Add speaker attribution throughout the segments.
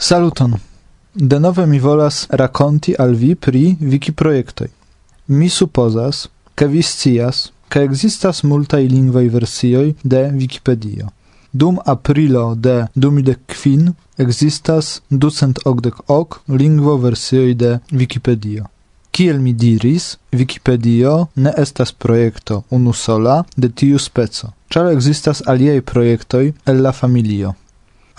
Speaker 1: Saluton. Denove mi volas rakonti al vi pri Wikiprojektoj. Mi supozas, ke vi scias, ke ekzistas multaj lingvaj versioj de Wikipedio. Dum aprilo de 2015 ekzistas ducent okdek ok lingvoversioj de Wikipedio. Kiel mi diris, Wikipedio ne estas projekto unusola de tiu speco, ĉar ekzistas aliaj projektoj el la familio.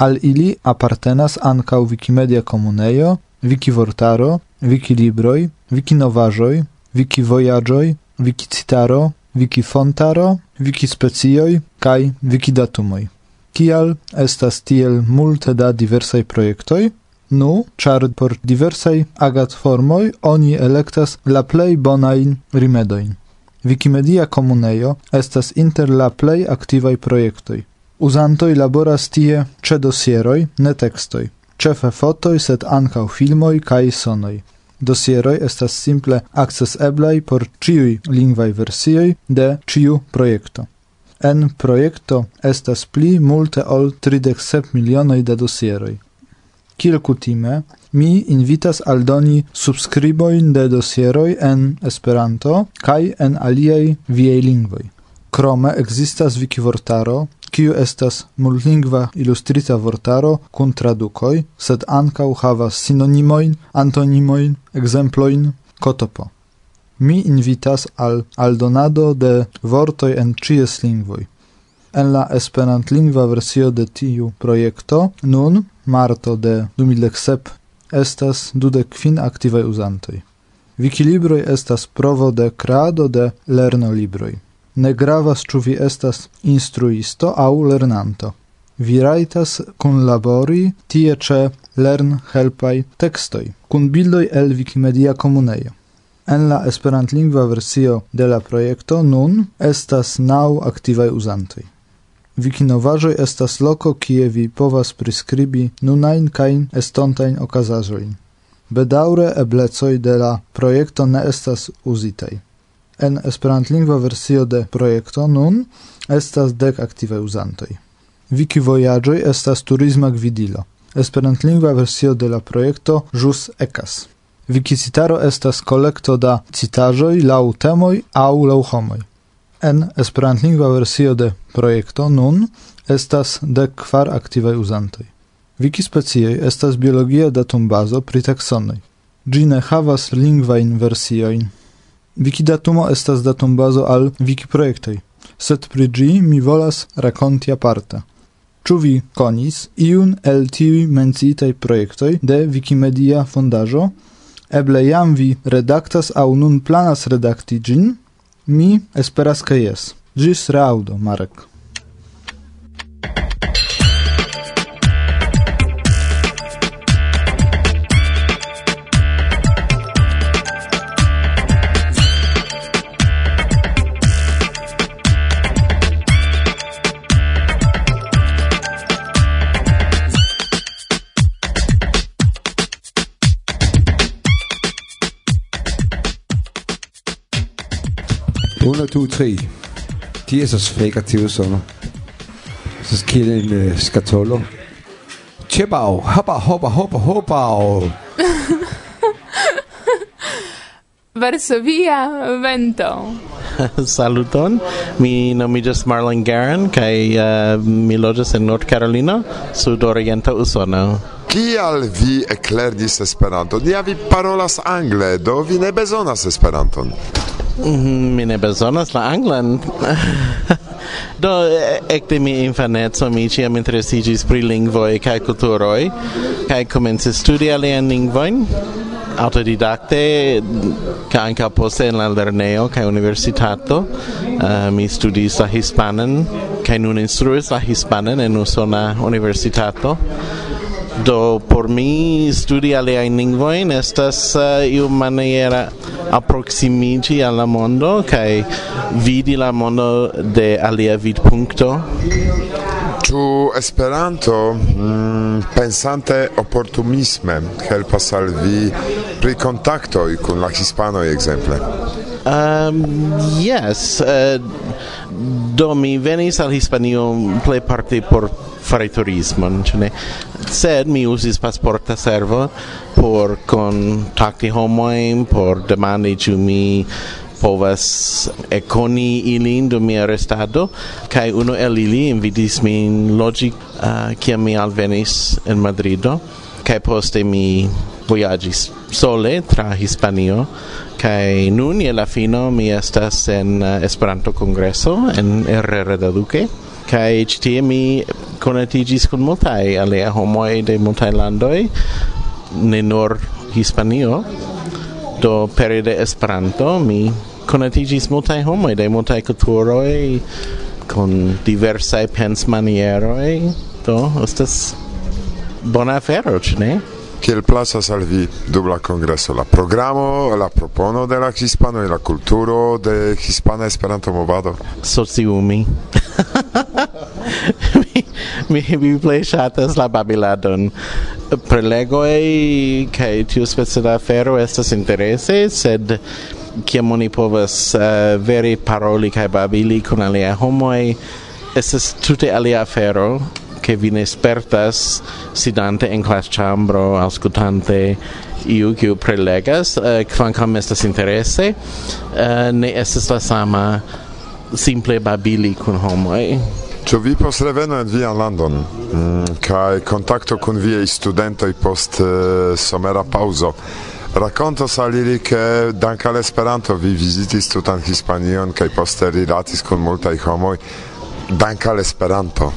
Speaker 1: Al ili apartenas ankaŭ Wikimedia Komunejo, Wikivortaro, Wikilibroj, Wikinovaĵoj, Wikivojaĝoj, Wikicitaro, Wikifontaro, Wikispecioj kaj Wikidatumoj. Kial estas tiel multe da diversaj projektoj? Nu, ĉar por diversaj agatformoj oni elektas la plej bonajn rimedojn. Wikimedia Komunejo estas inter la plej aktivaj projektoj. Uzantoj laboras tie ĉe dosieroj, ne tekstoj, ĉefe fotoj, sed ankaŭ filmoj kaj sonoj. Dosieroj estas simple akceseblaj por ĉiuj lingvaj versioj de ĉiu projekto. En projekto estas pli multe ol 37 milionoj da dosieroj. Kielkutime mi invitas aldoni subskribojn de dosieroj en Esperanto kaj en aliaj viaj lingvoj. Krome ekzistas wikivortaro, kiu estas multlingva ilustrita vortaro kun tradukoj, sed ankaŭ havas sinonimojn, antonimojn, ekzemplojn, kotopo. Mi invitas al aldonado de vortoj en ĉies lingvoj. En la esperantlingva versio de tiu projekto nun, marto de 2007, estas dudek kvin aktivaj uzantoj. Wikilibroj estas provo de krado de lernolibroj ne gravas ĉu vi estas instruisto aŭ lernanto. Vi rajtas kunlabori tie ĉe lern-helpaj tekstoj kun bildoj el Wikimedia Komunejo. En la esperantlingva versio de la projekto nun estas naŭ aktivaj uzantoj. Wikinovaĵoj estas loko kie vi povas priskribi nunajn kaj estontajn okazaĵojn. Bedaŭre eblecoj de la projekto ne estas uzitaj. En esperantlingva versio de projekto nun estas dek aktive uzantoj. Wiki Vojaĝoj estas turisma gvidilo. Esperantlingva versio de la projekto ĵus ekas. Wikicitaro estas kolekto da citaĵoj laŭ temoj aŭ laŭ homoj. En esperantlingva versio de projekto nun estas dek kvar aktivaj uzantoj. Wikispecioj estas biologia datumbazo pri taksonoj. Ĝi ne havas lingvajn versiojn Wikidatumo estas datumbazo al Wikiprojektoj, sed pri ĝi mi volas rakonti aparte. Ĉu vi konis iun el tiuj menciitaj projektoj de Wikimedia Fondaĵo? Eble jam vi redaktas aŭ nun planas redakti ĝin? Mi esperas ke jes. Ĝis reaŭdo, Marek.
Speaker 2: 1, 2, 3. De er så frække og tive sommer. Så sker det en øh, uh, skatolo. Tjebau, hoppa, hoppa, hoppa, hoppa.
Speaker 3: Varsovia er vento.
Speaker 4: Saluton, mi nomiĝas Marlon Garen kaj uh, mi loĝas en North Carolina, sudorienta Usono.
Speaker 5: Kial vi eklerdis Esperanto? Dia vi parolas angle, do vi ne bezonas Esperanton.
Speaker 4: Mhm, mi ne bezonas la anglan. Do ekde mi infaneco mi ĉiam interesiĝis pri lingvoj kaj kulturoj kaj komencis studi aliajn lingvojn autodidakte kaj ankaŭ poste en la lernejo kaj universitato uh, mi studis la hispanan kaj nun instruis la hispanan en usona universitato Do por mi studi ai lingvojn estas uh, iu maniera approximigi al mondo kai vidi la mondo de alia vidpunkto.
Speaker 5: Tu Esperanto mm, pensante opportunisme helpas al vi pri kontaktoj kun la hispanoj ekzemple?
Speaker 4: Um, yes, uh, do mi venis al Hispanio plejparte por fare turismo, ĉu ne? sed mi usis pasporta servo por contacti homoim, por demandi ciu mi povas econi ilin dum mia restado kaj uno el ili invitis min loĝi kiam uh, mi alvenis en Madrido kai poste mi voyagis sole tra Hispanio kai nun je la fino mi estas en uh, Esperanto Congreso, en Herrera de Duque kai tie mi konatigis kun multaj alia homoj de multaj landoj ne nur Hispanio do pere de Esperanto mi konatigis multaj homoi de multaj kulturoj con diversai pens manieroi do estas bona afero ĉu ne
Speaker 5: Kiel plasas al vi dum la kongreso la programo, la propono de la hispano la kulturo de hispana Esperanto movado?
Speaker 4: Sociumi mi mi mi plej ŝatas la babiladon. Prelegoj kaj tiu speco da afero estas interese, sed kiam oni povas eh, uh, vere paroli kaj babili kun aliaj homoj, estas tute alia afero che vi ne spertas sidante in class chambro ascoltante iu kiu prelegas eh, uh, quancam estas interesse uh, eh, ne estas la sama simple babili kun homoj.
Speaker 5: Ĉu vi post reveno en vian landon mm, kaj kontakto kun viaj studentoj post uh, somera paŭzo? Rakonto al ili ke dankal Esperanto vi vizitis tutan Hispanion kaj poste rilatis kun multaj homoj dankal Esperanto.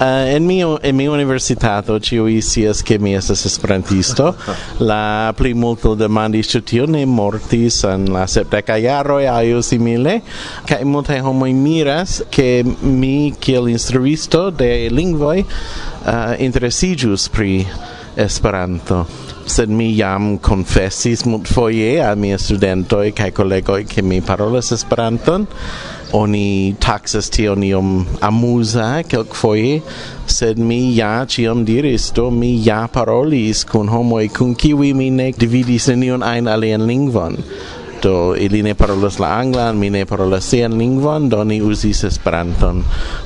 Speaker 4: Uh, en mio en mia universitato ciu isias che mi estas esperantisto. la plimulto demandis ĉu tio ne mortis en la sepdeka e aŭ simile. Kaj multaj homoj miras ke mi kiel instruisto de lingvoj uh, interesiĝus pri Esperanto. Sed mi jam confessis multfoje a mia studentoi cae collegoi ke mi parolas Esperanton oni taxas tion iom amusa kelkfoje, sed mi ja ciam diris, do mi ja parolis kun homoj kun kiwi mi ne dividis nenion ajn alian lingvon. Do ili ne parolas la anglan, mi ne parolas sian lingvon, do ni uzis Esperanton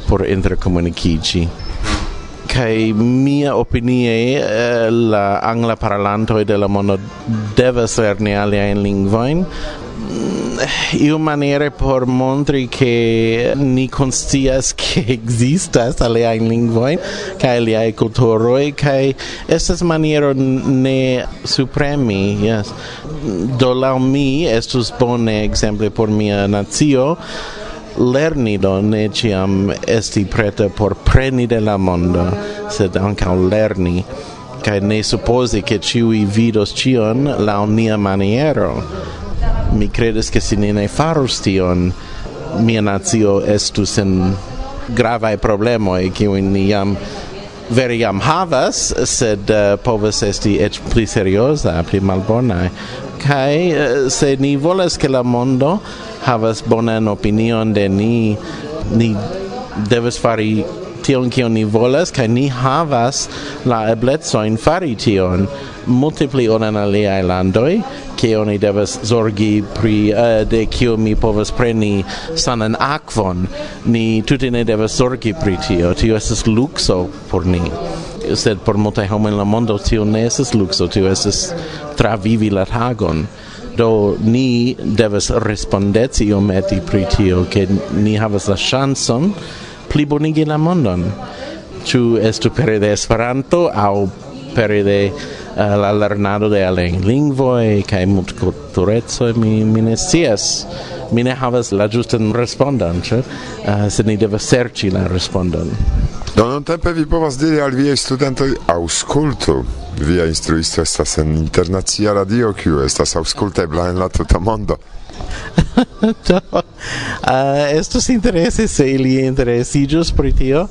Speaker 4: por interkomunikiĝi kai mia opinie eh, la angla parlanto de la mondo devas lerni alia in lingvoin. Mm, iu maniere por montri che ni conscias che existas alia in lingvoin kai alia culturoi kai estas maniero ne supremi yes. Do la mi estus bone exemple por mia nazio lerni do ne ciam esti preta por preni de la mondo, sed anca lerni, cae ne supposi che ciui vidos cion la nia maniero. Mi credes che si ne farus tion, mia nazio estus in gravae problemoi, cioi ni jam veri jam havas, sed uh, povas esti ec pli seriosa, pli malbonae. Cae, uh, se ni volas che la mondo havas bonan opinion de ni ni devas fari tion kion ni volas kaj ni havas la eblecojn fari tion multe pli ol en aliaj landoj ke oni devas zorgi pri uh, de kio mi povas preni sanan akvon. Ni tute ne devas zorgi pri tio. Tio estas lukso por ni. Sed por multaj homoj en la mondo tio ne estas lukso. Tio estas travivi la tagon do ni devas respondeci iometi pri tio ke ni havas la ŝancon plibonigi la mondon. Ĉu estu pere de Esperanto aŭ pere de uh, la lernado de aliaj lingvoj kaj multkulturecoj mi mi ne scias. Mi ne havas la ĝustan respondon ĉu? Uh, sed ni devas serĉi la respondon.
Speaker 5: Do non tempe vi povas diri al viei studentoi, auscultu, Via instruisto estas en internazia radio kiu estas auscultebla en la tuta mondo.
Speaker 4: Do, uh, estus interese se ili interesigius pri tio.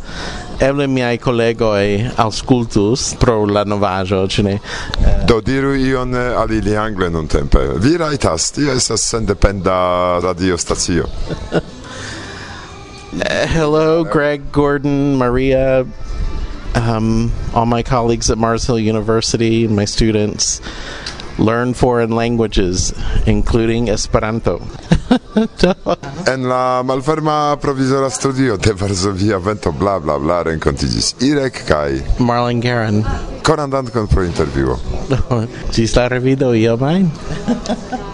Speaker 4: Eble miai collegoi auscultus pro la novajo, cine? ne?
Speaker 5: Uh, Do diru ion al ili angle nuntempe. Vi raitas, tio estas sendependa radiostacio.
Speaker 4: Uh, hello, Greg, Gordon, Maria, um, all my colleagues at Mars Hill University, and my students. learn foreign languages, including Esperanto.
Speaker 5: en la malferma provizora studio de Varsovia vento bla bla bla rencontigis Irek kai
Speaker 4: Marlon Garan.
Speaker 5: Conan dankon pro intervjuo.
Speaker 4: Gis la revido io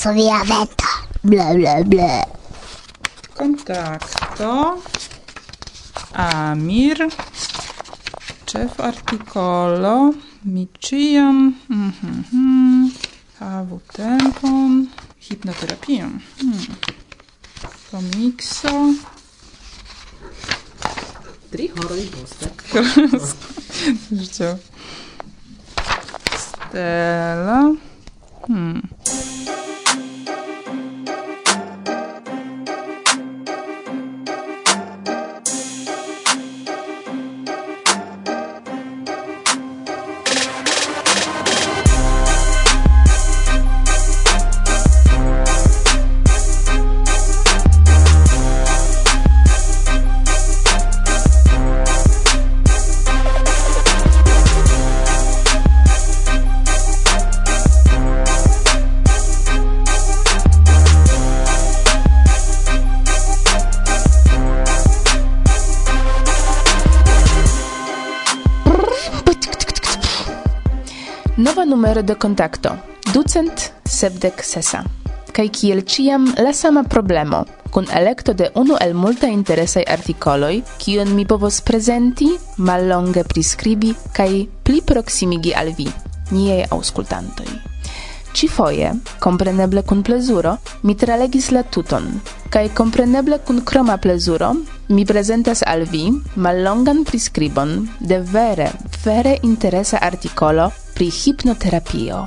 Speaker 3: sobie jaweta. Ble, ble, ble.
Speaker 6: Kontakto. Amir. Chef articolo. Michiam. Mhm, mm -hmm. Awutempon. Hipnoterapię. Hmm. Komikso.
Speaker 7: Tri horoj postek.
Speaker 6: Życie. Stella. Hmm.
Speaker 8: numero de contacto ducent sepdec sesa. Kaj kiel ciam la sama problemo, kun electo de unu el multa interesaj artikoloj, kion mi povos prezenti, mallonge priskribi kaj pli proksimigi al vi, niaj aŭskultantoj. Ci foje, compreneble kun plezuro, mi tralegis la tuton, kaj compreneble kun kroma plezuro, mi prezentas al vi mallongan priskribon de vere, vere interesa artikolo pri hipnoterapio.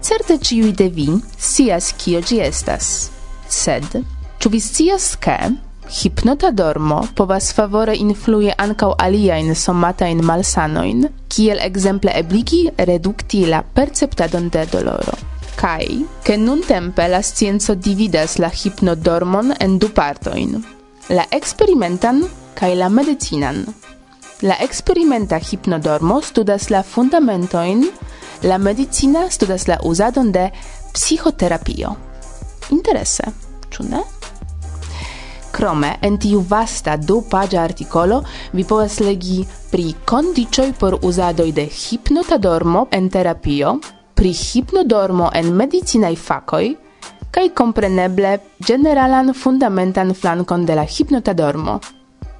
Speaker 8: Certe ciui de vi sias cio gi estas, sed ĉu vi scias ke hipnota dormo povas favore influi ancau aliaen somatajn malsanoin, kiel exemple ebligi redukti la perceptadon de doloro? Kai, ke nuntempe la scienzo dividas la hipnodormon en du partoin. la experimentan, kai la medicinan. La experimenta hipnodormo studas la fundamentojn, la medicina studas la uzadon de psihoterapio. Interese, ĉu ne? Krome, en tiu vasta du pagia artikolo vi povas legi pri kondiĉoj por uzadoj de hipnotadormo en terapio, pri hipnodormo en medicinaj fakoj, kaj kompreneble generalan fundamentan flankon de la hipnotadormo.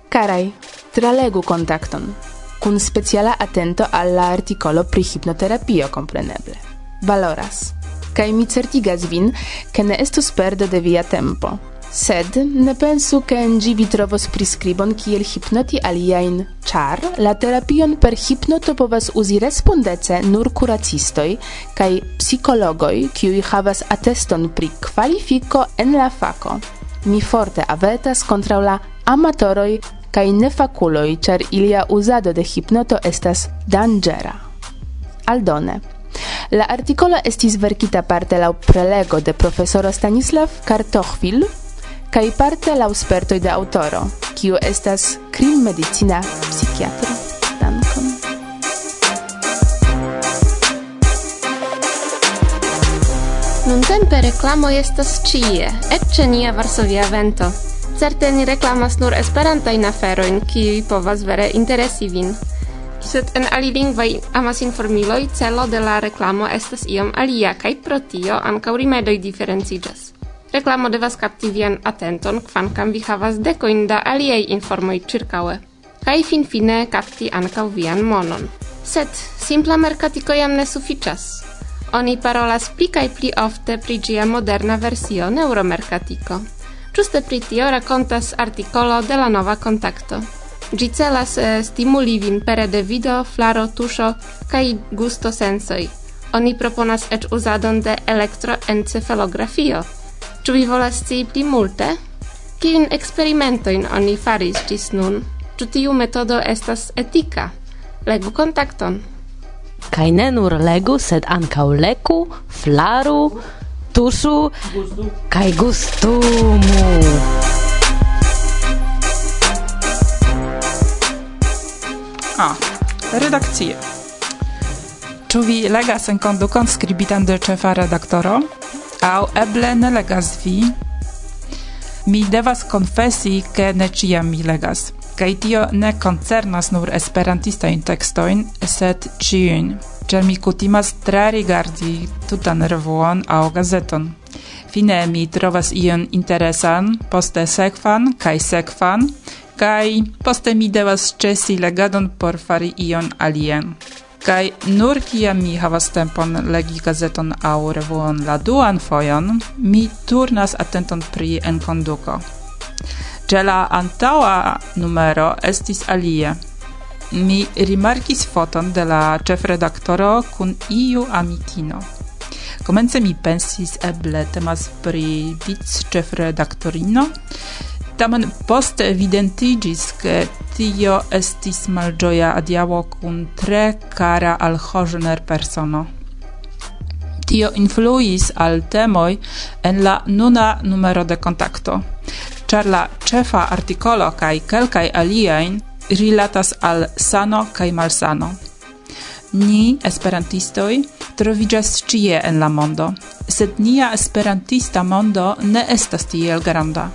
Speaker 8: Carai, tralegu contacton, cun speciala atento alla articolo pri hipnoterapio compreneble. Valoras. Kai mi certigas vin, che ne estus perdo de via tempo. Sed ne pensu che en gi vi trovos priscribon kiel hipnoti aliain, char la terapion per hipnoto povas uzi respondece nur curacistoi kai psicologoi kiui havas ateston pri qualifico en la faco. Mi forte avetas contra la amatoroi kai nefakuloj, char ilia uzado de hipnoto estas dangera. Aldone, La artikolo estis verkita parte la prelego de profesoro Stanislav Kartochvil kai parte la uspertoi de autoro, kiu estas krimedicina psikiatro. Dankon.
Speaker 9: Nuntempe reklamo estas cie, ecce nia Varsovia vento. Certe ni reklamas nur esperantajn aferojn, kiuj povas vere interesi vin. Sed en alilingvaj amasinformiloj celo de la reklamo estas iom alia, kaj pro tio ankaŭ rimedoj diferenciĝas. Reklamo devas kapti vian atenton, kvankam vi havas dekojn da aliaj informoj ĉirkaŭe. Kaj finfine kapti ankaŭ vian monon. Sed simpla merkatiko jam ne sufiĉas. Oni parolas pli kaj pli ofte pri ĝia moderna versio neuromerkatiko. Ĝuste pri tio rakontas artikolo de la nova kontakto. Ĝi celas eh, stimuli vin pere de video, flaro, tuŝo kaj gusto sensoj. Oni proponas ec uzadon de elektroencefalografio. Ĉu vi volas scii pli multe? Kiujn eksperimentojn oni faris ĝis nun? Ĉu tiu metodo estas etika? Legu kontakton.
Speaker 7: Kaj ne nur legu, sed ankaŭ leku, flaru, gustusu kai kaj gustumu.
Speaker 6: Ah, A. Redakcie. Ĉu vi legas en kondukon skribitan de ĉefa redaktoro? Aŭ eble ne legas vi? Mi devas konfesi, ke ne ĉiam mi legas. Kaj tio ne koncernas nur esperantistajn tekstojn, sed ĉiujn ĉar mi kutimas tre rigardi tutan revuon aŭ gazeton. Fine mi trovas ion interesan, poste sekvan kaj sekvan, kaj poste mi devas ĉesi legadon por fari ion alien. Kaj nur kiam mi havas tempon legi gazeton aŭ revuon la duan fojon, mi turnas atenton pri enkonduko. Ĉe la antaŭa numero estis alie – mi rimarkis foton de la ĉefredaktoro kun iu amikino. Komence mi pensis eble temas pri vic-ĉefredaktorino, tamen poste evidentigis ke tio estis malgioia adiaŭo kun tre cara al Hožner persono. Tio influis al temoj en la nuna numero de kontakto, Char la ĉefa artikolo kaj kelkaj aliajn rilatas al sano kaj malsano. Ni, esperantistoj, troviĝas ĉie en la mondo, sed nia esperantista mondo ne estas tiel granda.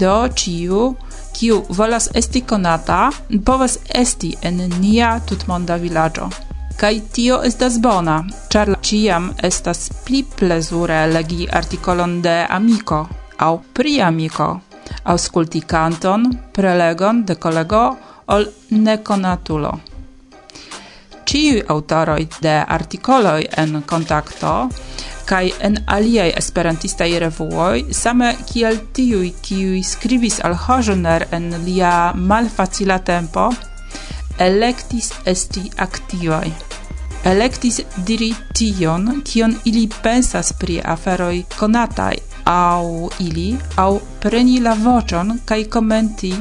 Speaker 6: Do ĉiu, kiu volas esti konata, povas esti en nia tutmonda vilaĝo. Kaj tio estas bona, ĉar ĉiam estas pli plezure legi artikolon de amiko aŭ pri amiko, aŭskulti kanton, prelegon de kolego, ol nekonatulo. Ciu autoroi de artikoloj en kontakto kai en aliai esperantistai revuoi same kiel tiui kiui skribis al hojoner en lia malfacila tempo, electis esti activai. Electis diri tion, kion ili pensas pri aferoi konatai au ili, au preni la vocion kai commenti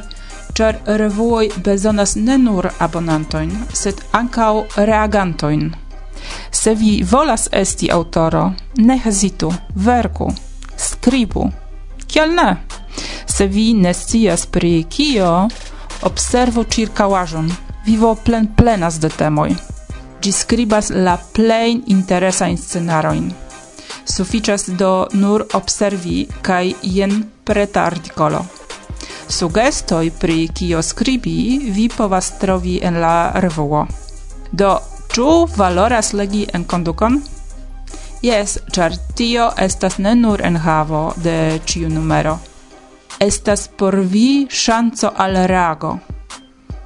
Speaker 6: char revuoi bezonas ne nur abonantoin, sed ankaŭ reagantoin. Se vi volas esti autoro, ne hesitu, verku, skribu. Kiel ne? Se vi ne scias pri kio, observu ĉirkaŭaĵon. Vivo plen plenas de temoj. Gi skribas la interesa in scenaroin suficias do nur observi kaj jen preta artikolo sugestoi pri kio skribi vi povas trovi en la revuo. Do, ĉu valoras legi en kondukon? Jes, ĉar tio estas ne nur enhavo de ĉiu numero. Estas por vi ŝanco al reago.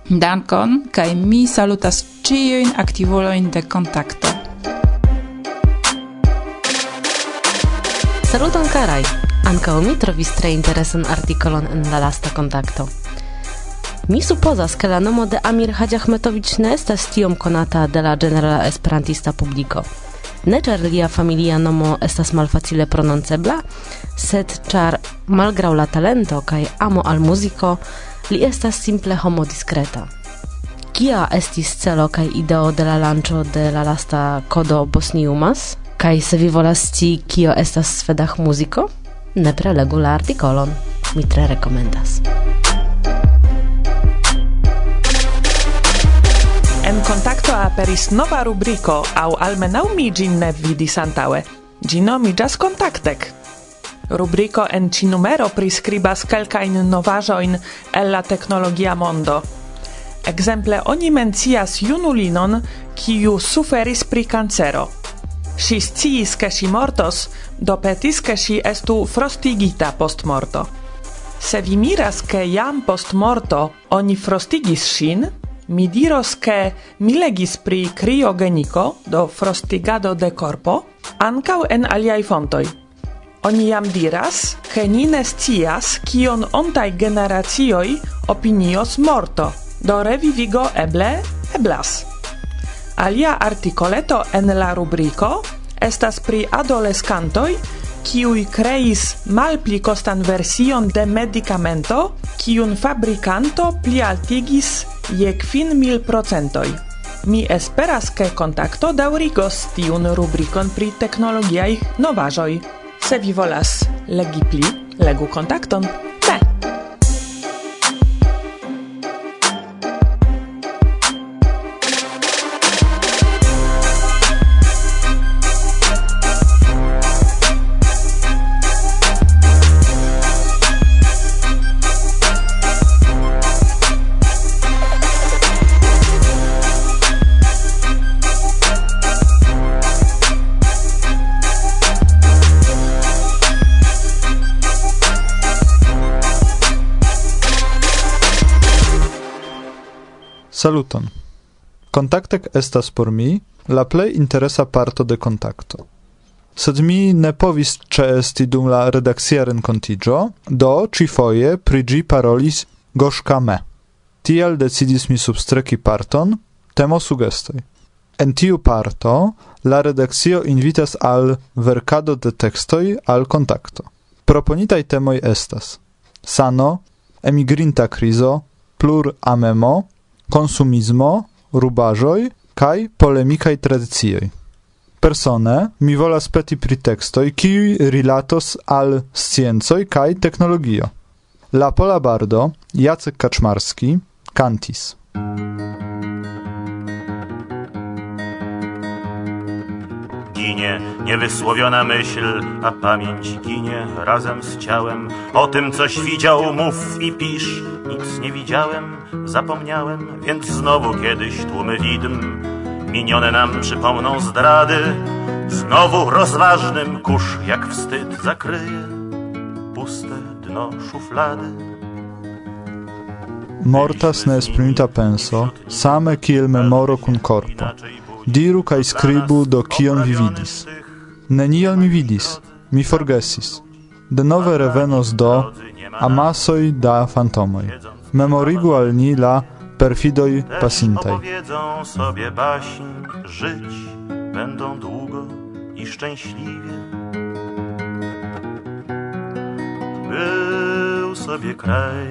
Speaker 6: Dankon, kaj mi salutas ĉiujn aktivulojn de kontakto.
Speaker 7: Saluton karaj! Ankaŭ mi trovis tre interesan artikolon en la lasta kontakto. Mi supozas ke la nomo de Amir Haĝahmetoviĉ ne estas tiom konata de la generala esperantista publiko. Ne ĉar lia familia nomo estas malfacile prononcebla, sed ĉar malgraŭ la talento kaj amo al muziko, li estas simple homo diskreta. Kia estis celo kaj ideo de la lanĉo de la lasta kodo Bosniumas? Kaj se vi volas sci kio estas svedach muziko? nepre legu la artikolon. Mi tre rekomendas.
Speaker 10: En contacto aperis nova rubriko, au almenau mi gin ne vidis antaŭe. Ĝi nomiĝas Kontaktek. Rubrico en ci numero priscribas kelkain novajoin el la technologia mondo. Exemple, oni mencias junulinon, kiu suferis pri cancero. Si sciis, che si mortos, do petis, che si estu frostigita post morto. Se vi miras, che jam post morto oni frostigis sin, mi diros, che mi legis pri criogenico, do frostigado de corpo, ancau en aliai fontoi. Oni jam diras, che ni ne scias, kion ontai generacioi opinios morto, do revivigo eble eblas. Alia articoleto en la rubrico estas pri adolescantoj kiui kreis malpli costan version de medicamento, kiun fabricanto plialtigis je kvin mil procentoj. Mi esperas, ke kontakto daŭrigos tiun rubrikon pri teknologiaj novaĵoj. Se vi volas legi pli, legu kontakton.
Speaker 1: Saluton. Kontaktek estas por mi la plej interesa parto de kontakto. Sed mi ne povis ĉeesti dum la redakcia renkontiĝo, do ĉifoje pri ĝi parolis Goŝka me. Tial decidis mi substreki parton temo sugestoj. En tiu parto la redakcio invitas al verkado de tekstoj al kontakto. Proponitaj temoj estas: sano, emigrinta krizo, plur amemo, consumismo, rubajoi, kai polemikai tradicioi. Persone mi volas peti pritextoj, kiui rilatos al sciencoi kai technologio. La Pola Bardo, Jacek Kaczmarski, Kantis.
Speaker 11: Ginie niewysłowiona myśl, a pamięć ginie razem z ciałem. O tym, coś widział, mów i pisz. Nic nie widziałem, zapomniałem, więc znowu kiedyś tłumy widm. Minione nam przypomną zdrady, znowu rozważnym kurz jak wstyd zakryje puste dno szuflady.
Speaker 1: Mortas ne esprimita penso, same kiel memoro cun corpo diru kai scribu do kion vi vidis. Neniel mi vidis, mi forgesis. De nove revenos do amasoi da fantomoi. Memorigu al ni la perfidoi pasintai.
Speaker 11: Opowiedzą sobie baśń, żyć będą długo i szczęśliwie. Był sobie kraj,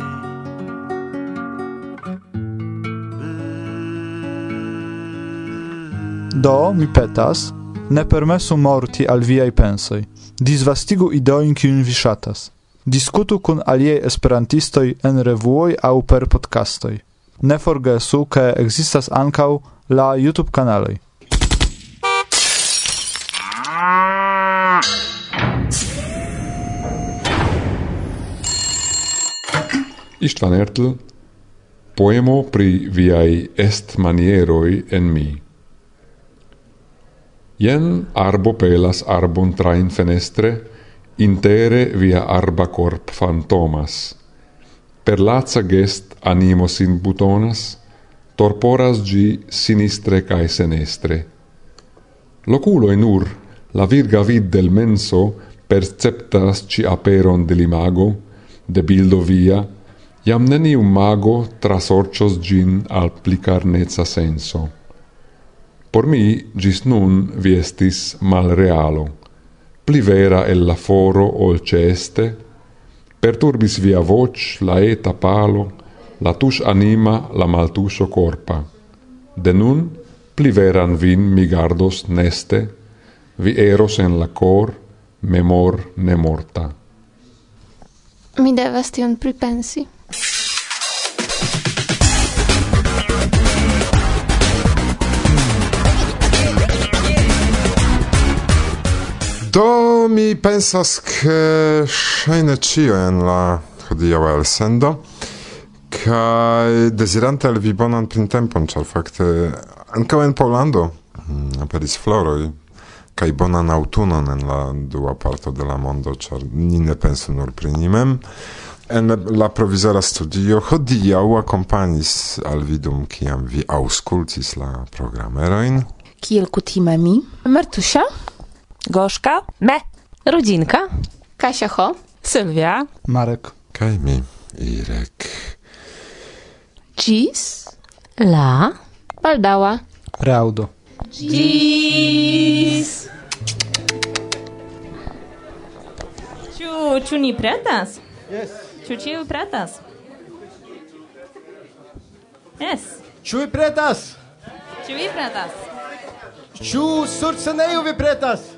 Speaker 1: Do, mi petas, ne permesu morti al viaj pensoj. Disvastigu ideojn, kiujn vi ŝatas. Diskutu kun aliaj esperantistoj en revuoj aŭ per podcastoj. Ne forgesu, ke ekzistas ankaŭ la YouTube-kanaloj.
Speaker 12: Istvan Ertl, poemo pri viai est manieroi en mi. Jen arbo pelas arbon tra in fenestre, intere via arba corp fantomas. Per lazza gest animo sin butonas, torporas gi sinistre cae senestre. Loculo en ur, la virga vid del menso perceptas ci aperon de limago, de bildo via, iam neni un mago trasorcios gin al plicarnezza senso. Por mi, gis nun, vi estis malrealo. Pli vera el la foro ol ceste, perturbis via voc, la eta palo, la tus anima, la maltuso corpa. De nun, pli veran vin mi gardos neste, vi eros en la cor, memor ne morta.
Speaker 9: Mi devas tion pripensi.
Speaker 5: Do mi pensas che ŝajne cio en la hodio el sendo kai desirante al vi bonan printempon, ĉar fakte ankaŭ en Pollando mm, aperis floroi kai bonan autunon en la dua parto de la mondo, char ni ne pensu nur pri. En la provizora studio hodio accompagnis al vi dum kiam vi auscultis la programeroin
Speaker 8: Kiel kutime mi? Martusia?
Speaker 10: Gorzka?
Speaker 6: Me.
Speaker 7: Rudzinka?
Speaker 9: Kasia Ho.
Speaker 6: Sylwia.
Speaker 1: Marek.
Speaker 5: Kaj mi, Irek.
Speaker 8: Gis,
Speaker 7: La?
Speaker 9: Baldała.
Speaker 1: Raudo.
Speaker 13: Gis. Ciu, ciu ni pretas?
Speaker 14: Yes.
Speaker 13: Ciu ciu pretas? Yes.
Speaker 14: Ciu pretas?
Speaker 13: Ciu pretas?
Speaker 14: Ciu surceneju pretas?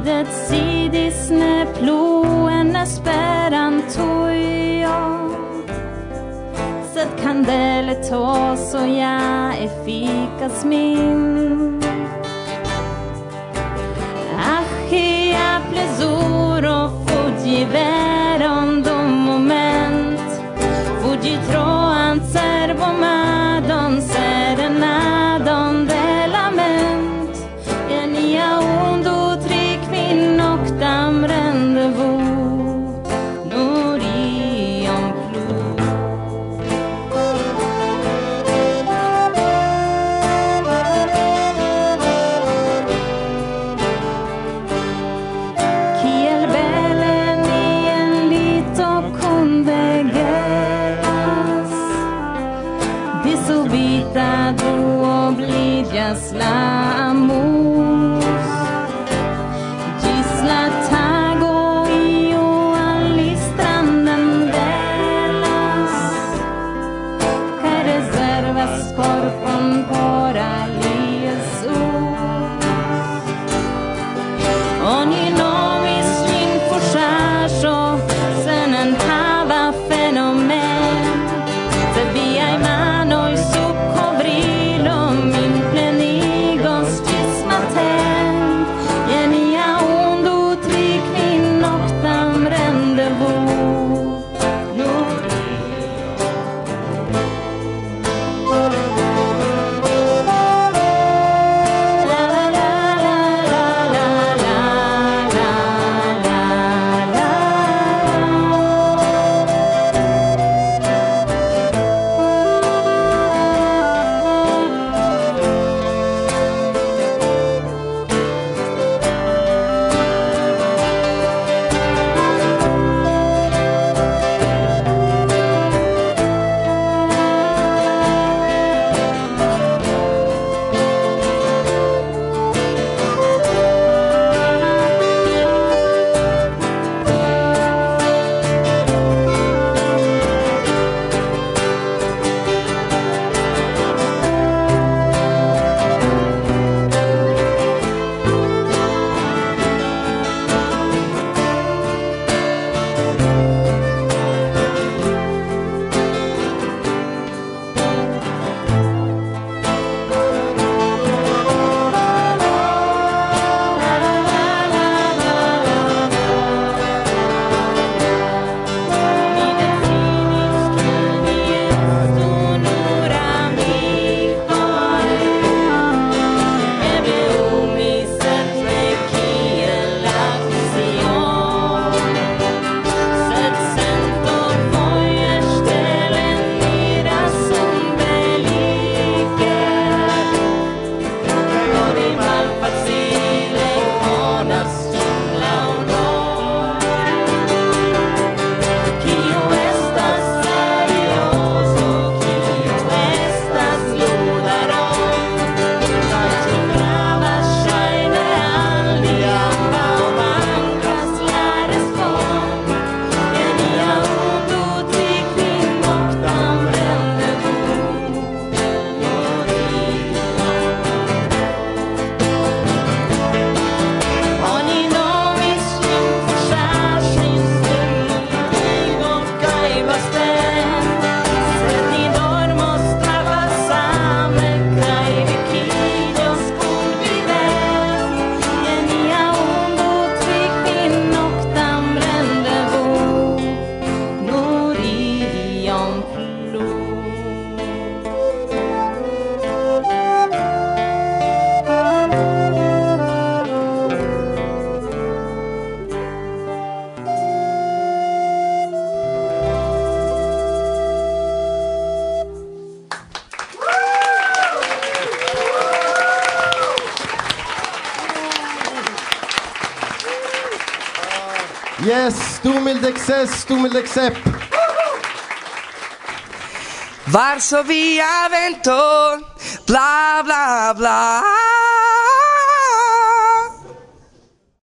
Speaker 13: Lidet sidisne ploene sperran toiot. Sed candele toso ja efficas min.
Speaker 14: Yes, tu.
Speaker 15: Varsovia vento, bla bla bla.